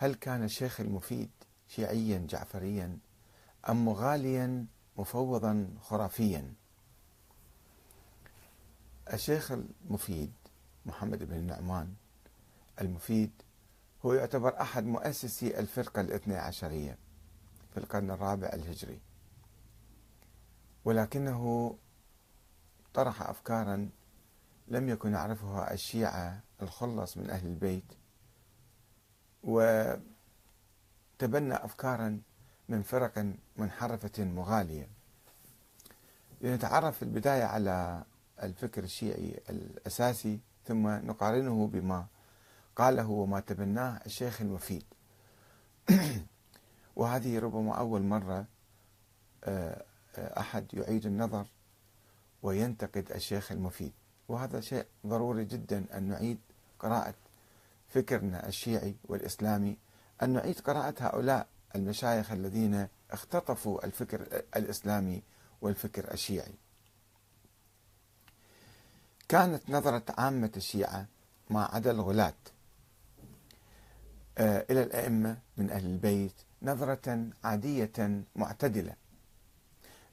هل كان الشيخ المفيد شيعيا جعفريا أم مغاليا مفوضا خرافيا؟ الشيخ المفيد محمد بن النعمان المفيد هو يعتبر أحد مؤسسي الفرقة الاثنى عشرية في القرن الرابع الهجري. ولكنه طرح أفكارا لم يكن يعرفها الشيعة الخلص من أهل البيت وتبنى أفكارا من فرق منحرفة مغالية. لنتعرف في البداية على الفكر الشيعي الأساسي ثم نقارنه بما قاله وما تبناه الشيخ المفيد وهذه ربما أول مرة آه، آه، أحد يعيد النظر وينتقد الشيخ المفيد. وهذا شيء ضروري جدا أن نعيد قراءة فكرنا الشيعي والإسلامي أن نعيد قراءة هؤلاء المشايخ الذين اختطفوا الفكر الإسلامي والفكر الشيعي. كانت نظرة عامة الشيعة ما عدا الغلاة آه، إلى الأئمة من أهل البيت نظرة عادية معتدلة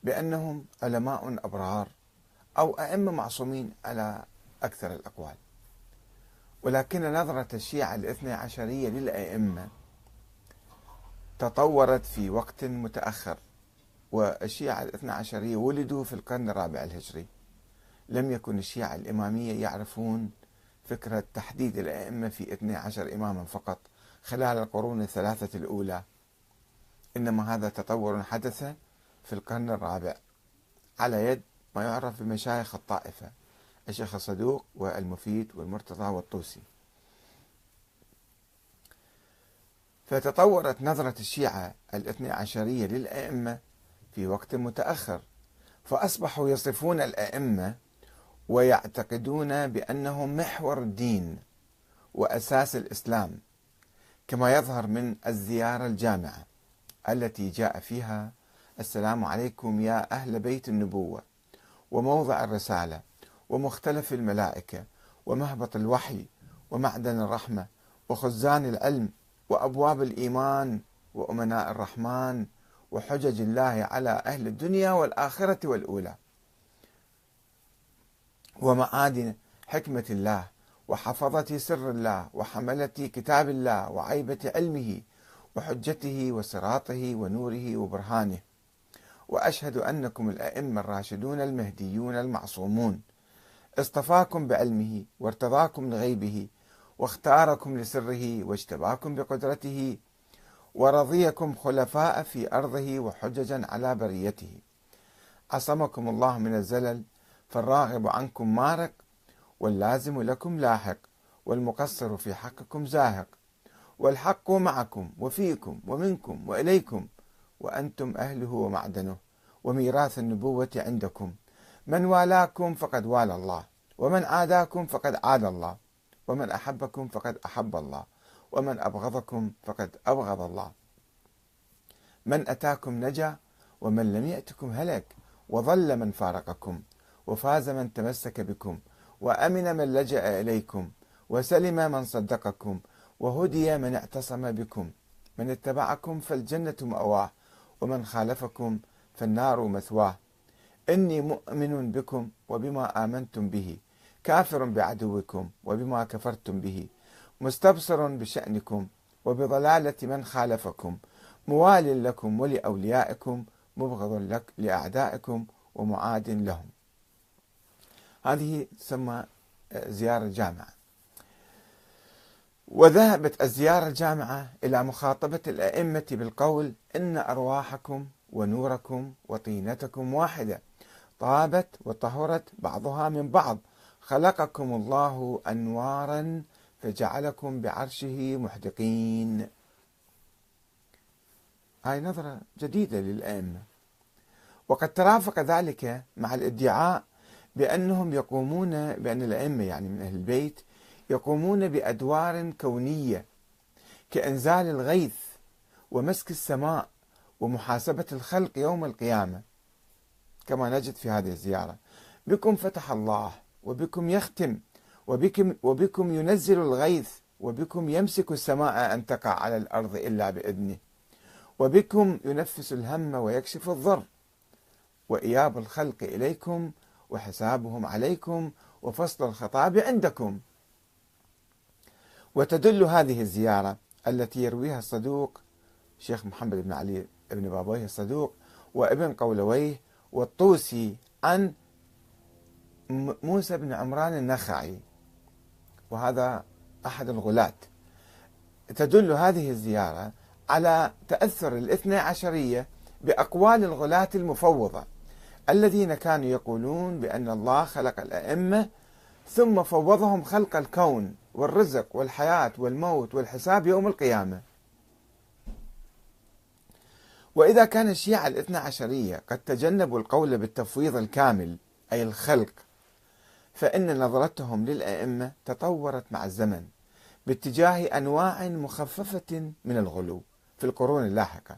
بأنهم علماء أبرار أو أئمة معصومين على أكثر الأقوال. ولكن نظرة الشيعة الاثنى عشرية للأئمة تطورت في وقت متأخر والشيعة الاثنى عشرية ولدوا في القرن الرابع الهجري. لم يكن الشيعة الإمامية يعرفون فكرة تحديد الأئمة في 12 إماما فقط خلال القرون الثلاثة الأولى. إنما هذا تطور حدث في القرن الرابع على يد ما يعرف بمشايخ الطائفة. الشيخ الصدوق والمفيد والمرتضى والطوسي. فتطورت نظرة الشيعة الاثني عشرية للأئمة في وقت متأخر فأصبحوا يصفون الأئمة ويعتقدون بأنهم محور الدين وأساس الإسلام كما يظهر من الزيارة الجامعة التي جاء فيها السلام عليكم يا أهل بيت النبوة وموضع الرسالة. ومختلف الملائكة ومهبط الوحي ومعدن الرحمة وخزان العلم وأبواب الإيمان وأمناء الرحمن وحجج الله على أهل الدنيا والآخرة والأولى. ومعادن حكمة الله وحفظة سر الله وحملة كتاب الله وعيبة علمه وحجته وصراطه ونوره وبرهانه. وأشهد أنكم الأئمة الراشدون المهديون المعصومون. اصطفاكم بعلمه وارتضاكم لغيبه واختاركم لسره واجتباكم بقدرته ورضيكم خلفاء في أرضه وحججا على بريته. عصمكم الله من الزلل فالراغب عنكم مارق واللازم لكم لاحق والمقصر في حقكم زاهق. والحق معكم وفيكم ومنكم وإليكم وأنتم أهله ومعدنه وميراث النبوة عندكم. من والاكم فقد والى الله ومن عاداكم فقد عاد الله ومن أحبكم فقد أحب الله ومن أبغضكم فقد أبغض الله. من أتاكم نجا ومن لم يأتكم هلك وظل من فارقكم وفاز من تمسك بكم وأمن من لجأ إليكم وسلم من صدقكم وهدي من اعتصم بكم. من اتبعكم فالجنة مأواه ومن خالفكم فالنار مثواه. إني مؤمن بكم وبما آمنتم به كافر بعدوكم وبما كفرتم به مستبصر بشأنكم وبضلالة من خالفكم موال لكم ولأوليائكم مبغض لك لأعدائكم ومعاد لهم. هذه تسمى زيارة جامعة وذهبت الزيارة الجامعة إلى مخاطبة الأئمة بالقول إن أرواحكم ونوركم وطينتكم واحدة. طابت وطهرت بعضها من بعض. خلقكم الله أنوارا فجعلكم بعرشه محدقين. هاي نظرة جديدة للأئمة. وقد ترافق ذلك مع الادعاء بأنهم يقومون بأن الأئمة يعني من أهل البيت يقومون بأدوار كونية كإنزال الغيث ومسك السماء ومحاسبة الخلق يوم القيامة. كما نجد في هذه الزيارة. بكم فتح الله وبكم يختم وبكم, وبكم ينزل الغيث وبكم يمسك السماء أن تقع على الأرض إلا بإذنه. وبكم ينفس الهم ويكشف الضر. وإياب الخلق إليكم وحسابهم عليكم وفصل الخطاب عندكم. وتدل هذه الزيارة التي يرويها الصدوق شيخ محمد بن علي بن بابويه الصدوق وابن قولويه والطوسي عن موسى بن عمران النخعي وهذا أحد الغلاة. تدل هذه الزيارة على تأثر الاثنى عشرية بأقوال الغلاة المفوضة الذين كانوا يقولون بأن الله خلق الأئمة ثم فوضهم خلق الكون والرزق والحياة والموت والحساب يوم القيامة. وإذا كان الشيعة الاثنى عشرية قد تجنبوا القول بالتفويض الكامل أي الخلق فإن نظرتهم للأئمة تطورت مع الزمن باتجاه أنواع مخففة من الغلو في القرون اللاحقة.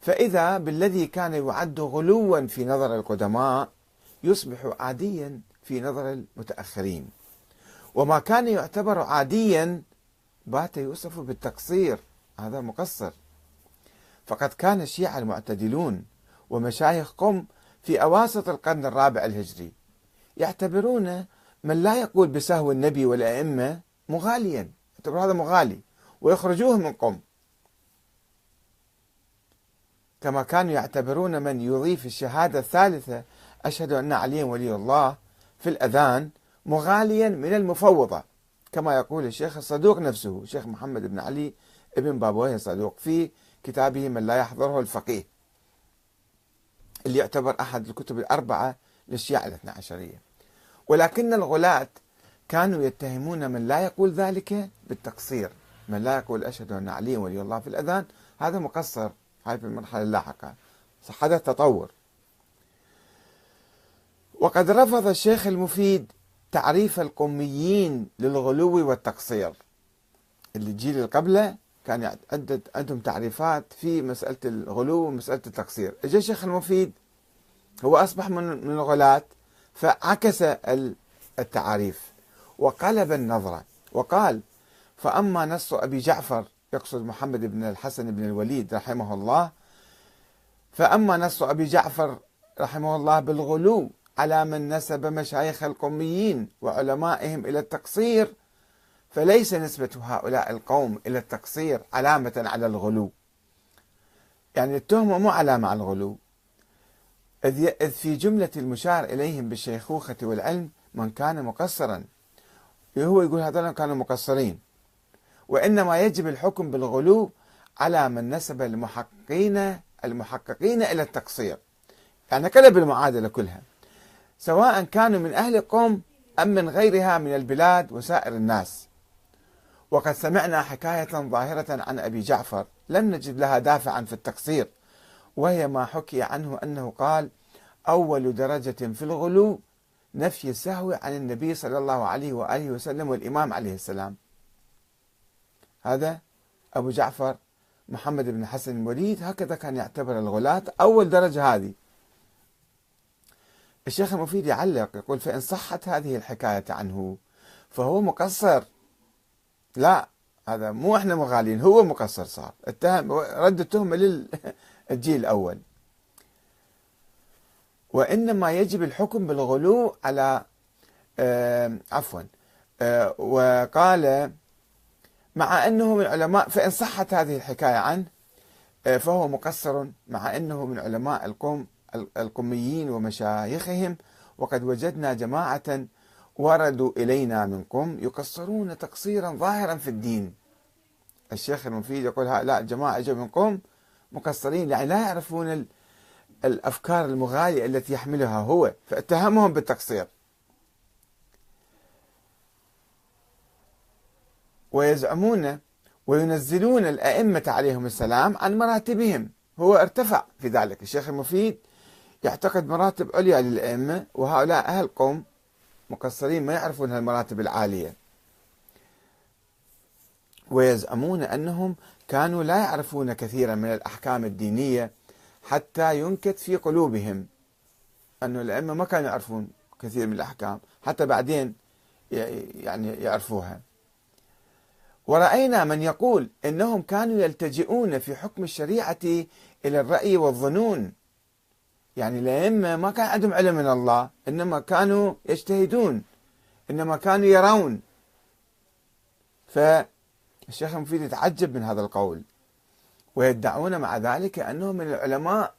فإذا بالذي كان يعد غلوا في نظر القدماء يصبح عاديا في نظر المتأخرين. وما كان يعتبر عاديا بات يوصف بالتقصير هذا مقصر. فقد كان الشيعة المعتدلون ومشايخ قم في أواسط القرن الرابع الهجري يعتبرون من لا يقول بسهو النبي والأئمة مغاليا يعتبر هذا مغالي ويخرجوه من قم. كما كانوا يعتبرون من يضيف الشهادة الثالثة أشهد أن علي ولي الله في الأذان مغاليا من المفوضة كما يقول الشيخ الصدوق نفسه الشيخ محمد بن علي ابن بابويه الصدوق في كتابه من لا يحضره الفقيه اللي يعتبر أحد الكتب الأربعة للشيعة الاثنى عشرية. ولكن الغلاة كانوا يتهمون من لا يقول ذلك بالتقصير من لا يقول أشهد أن علي ولي الله في الأذان. هذا مقصر هاي في المرحلة اللاحقة. حدث تطور. وقد رفض الشيخ المفيد تعريف القميين للغلو والتقصير. الجيل اللي قبله كان عندهم تعريفات في مسألة الغلو ومسألة التقصير. اجى الشيخ المفيد هو أصبح من الغلاة فعكس التعاريف وقلب النظرة وقال فأما نص أبي جعفر يقصد محمد بن الحسن بن الوليد رحمه الله فأما نص أبي جعفر رحمه الله بالغلو على من نسب مشايخ القوميين وعلمائهم إلى التقصير فليس نسبة هؤلاء القوم إلى التقصير علامة على الغلو. يعني التهمة مو علامة على الغلو. إذ في جملة المشار إليهم بالشيخوخة والعلم من كان مقصرا هو يقول هذول كانوا مقصرين. وإنما يجب الحكم بالغلو على من نسب المحققين المحققين إلى التقصير. يعني قلب المعادلة كلها. سواء كانوا من أهل قوم أم من غيرها من البلاد وسائر الناس. وقد سمعنا حكاية ظاهرة عن أبي جعفر. لم نجد لها دافعا في التقصير وهي ما حكي عنه أنه قال أول درجة في الغلو نفي السهو عن النبي صلى الله عليه وآله وسلم والإمام عليه السلام. هذا أبو جعفر محمد بن حسن الوليد هكذا كان يعتبر الغلاة أول درجة هذه. الشيخ المفيد يعلق يقول فإن صحت هذه الحكاية عنه فهو مقصر لا هذا مو إحنا مغالين هو مقصر صار. اتهم رد التهمة للجيل الأول. وإنما يجب الحكم بالغلو على عفوا آه وقال مع أنه من علماء فإن صحت هذه الحكاية عنه آه، فهو مقصر مع أنه من علماء القوم القميين ومشايخهم وقد وجدنا جماعة وردوا إلينا من قم يقصرون تقصيرا ظاهرا في الدين. الشيخ المفيد يقول لا جماعة اجوا من قم مقصرين يعني لا يعرفون الأفكار المغالية التي يحملها هو فاتهمهم بالتقصير. ويزعمون وينزلون الأئمة عليهم السلام عن مراتبهم. هو ارتفع في ذلك. الشيخ المفيد يعتقد مراتب عليا للأئمة وهؤلاء أهل قوم. مقصرين ما يعرفون هالمراتب العالية. ويزعمون أنهم كانوا لا يعرفون كثيرا من الأحكام الدينية حتى ينكت في قلوبهم أن الأئمة ما كانوا يعرفون كثير من الأحكام حتى بعدين يعني يعرفوها. ورأينا من يقول إنهم كانوا يلتجئون في حكم الشريعة إلى الرأي والظنون. يعني الأئمة ما كان عندهم علم من الله إنما كانوا يجتهدون إنما كانوا يرون. فالشيخ المفيد يتعجب من هذا القول ويدعون مع ذلك أنهم من العلماء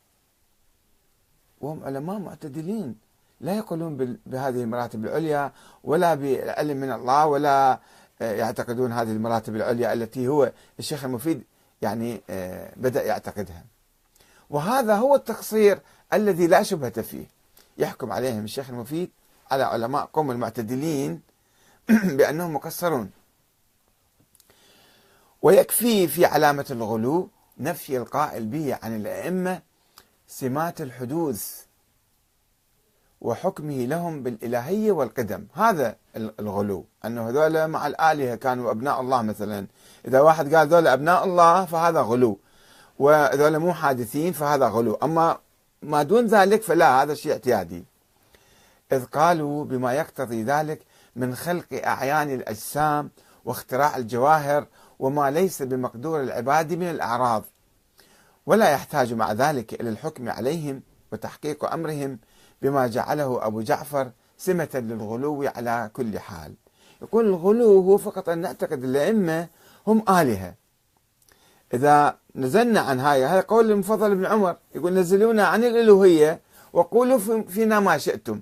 وهم علماء معتدلين. لا يقولون بهذه المراتب العليا ولا بالعلم من الله ولا آه، يعتقدون هذه المراتب العليا التي هو الشيخ المفيد يعني آه، بدأ يعتقدها. وهذا هو التقصير الذي لا شبهة فيه. يحكم عليهم الشيخ المفيد على علماء قوم المعتدلين بأنهم مقصرون. ويكفي في علامة الغلو نفي القائل به عن الأئمة سمات الحدوث وحكمه لهم بالإلهية والقدم. هذا الغلو. أنه هذول مع الآلهة كانوا أبناء الله مثلا. إذا واحد قال هذول أبناء الله فهذا غلو. وهذول مو حادثين فهذا غلو. أما ما دون ذلك فلا هذا شيء اعتيادي. إذ قالوا بما يقتضي ذلك من خلق أعيان الأجسام واختراع الجواهر وما ليس بمقدور العباد من الأعراض. ولا يحتاج مع ذلك إلى الحكم عليهم وتحقيق أمرهم بما جعله أبو جعفر سمة للغلو على كل حال. يقول الغلو هو فقط أن نعتقد الأئمة هم آلهة. إذا نزلنا عن هاي هذا قول المفضل بن عمر يقول نزلونا عن الألوهية وقولوا فينا ما شئتم.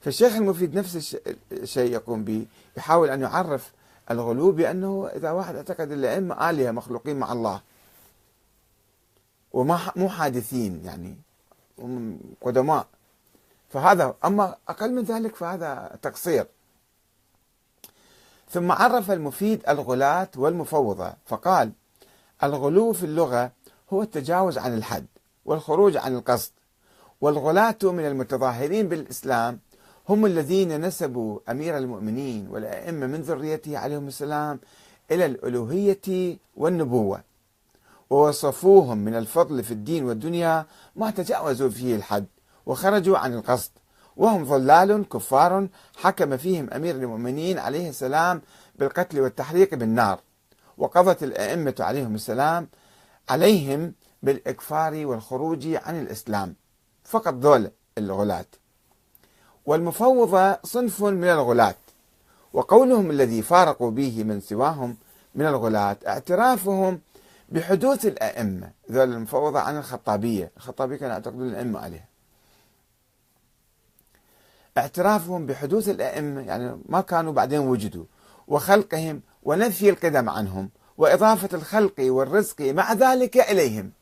فالشيخ المفيد نفس الشيء يقوم به يحاول أن يعرف الغلو بأنه إذا واحد اعتقد الأئمة آلهة مخلوقين مع الله وما مو حادثين يعني قدماء. فهذا أما أقل من ذلك فهذا تقصير. ثم عرف المفيد الغلاة والمفوضة فقال الغلو في اللغة هو التجاوز عن الحد والخروج عن القصد والغلاة من المتظاهرين بالإسلام هم الذين نسبوا أمير المؤمنين والأئمة من ذريته عليهم السلام إلى الألوهية والنبوة ووصفوهم من الفضل في الدين والدنيا ما تجاوزوا فيه الحد وخرجوا عن القصد وهم ضلال كفار حكم فيهم أمير المؤمنين عليه السلام بالقتل والتحريق بالنار. وقضت الأئمة عليهم السلام عليهم بالإكفار والخروج عن الإسلام فقط ذول الغلاة. والمفوضة صنف من الغلاة وقولهم الذي فارقوا به من سواهم من الغلاة اعترافهم بحدوث الأئمة ذول المفوضة عن الخطابية الخطابية كانوا يعتقدون الأئمة عليها. اعترافهم بحدوث الأئمة يعني ما كانوا بعدين وجدوا وخلقهم ونفي القدم عنهم وإضافة الخلق والرزق مع ذلك إليهم.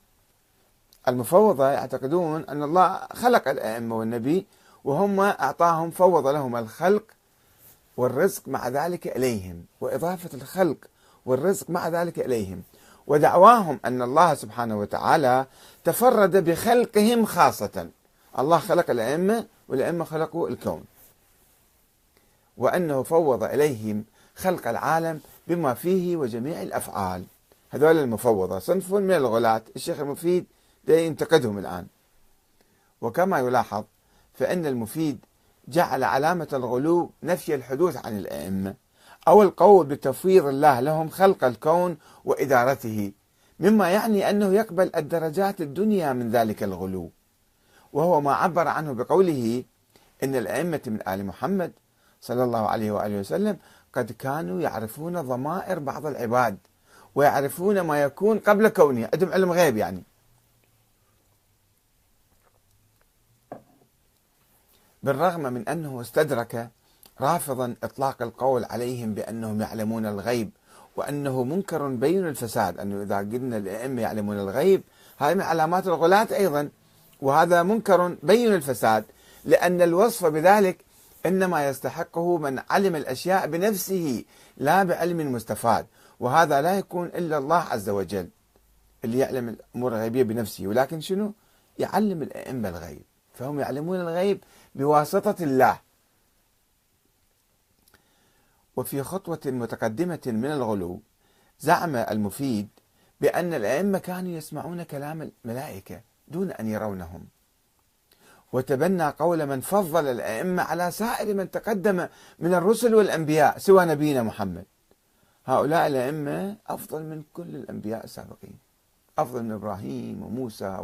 المفوضة يعتقدون أن الله خلق الأئمة والنبي وهم أعطاهم فوض لهم الخلق والرزق مع ذلك إليهم. وإضافة الخلق والرزق مع ذلك إليهم. ودعواهم أن الله سبحانه وتعالى تفرد بخلقهم خاصة. الله خلق الأئمة والأئمة خلقوا الكون. وأنه فوض إليهم خلق العالم بما فيه وجميع الأفعال. هذول المفوضة صنف من الغلاة الشيخ المفيد ينتقدهم الآن. وكما يلاحظ فإن المفيد جعل علامة الغلو نفي الحدوث عن الأئمة أو القول بتفويض الله لهم خلق الكون وإدارته مما يعني أنه يقبل الدرجات الدنيا من ذلك الغلو. وهو ما عبر عنه بقوله إن الأئمة من آل محمد صلى الله عليه وآله وسلم قد كانوا يعرفون ضمائر بعض العباد ويعرفون ما يكون قبل كونه. عندهم علم غيب يعني. بالرغم من أنه استدرك رافضا إطلاق القول عليهم بأنهم يعلمون الغيب وأنه منكر بين الفساد أنه إذا قلنا الأئمة يعلمون الغيب هذه من علامات الغلاة أيضا وهذا منكر بين الفساد لأن الوصف بذلك إنما يستحقه من علم الأشياء بنفسه لا بعلم مستفاد. وهذا لا يكون إلا الله عز وجل اللي يعلم الأمور الغيبية بنفسه. ولكن شنو؟ يعلم الأئمة الغيب. فهم يعلمون الغيب بواسطة الله. وفي خطوة متقدمة من الغلو زعم المفيد بأن الأئمة كانوا يسمعون كلام الملائكة دون أن يرونهم. وتبنى قول من فضل الأئمة على سائر من تقدم من الرسل والأنبياء سوى نبينا محمد. هؤلاء الأئمة أفضل من كل الأنبياء السابقين. أفضل من إبراهيم وموسى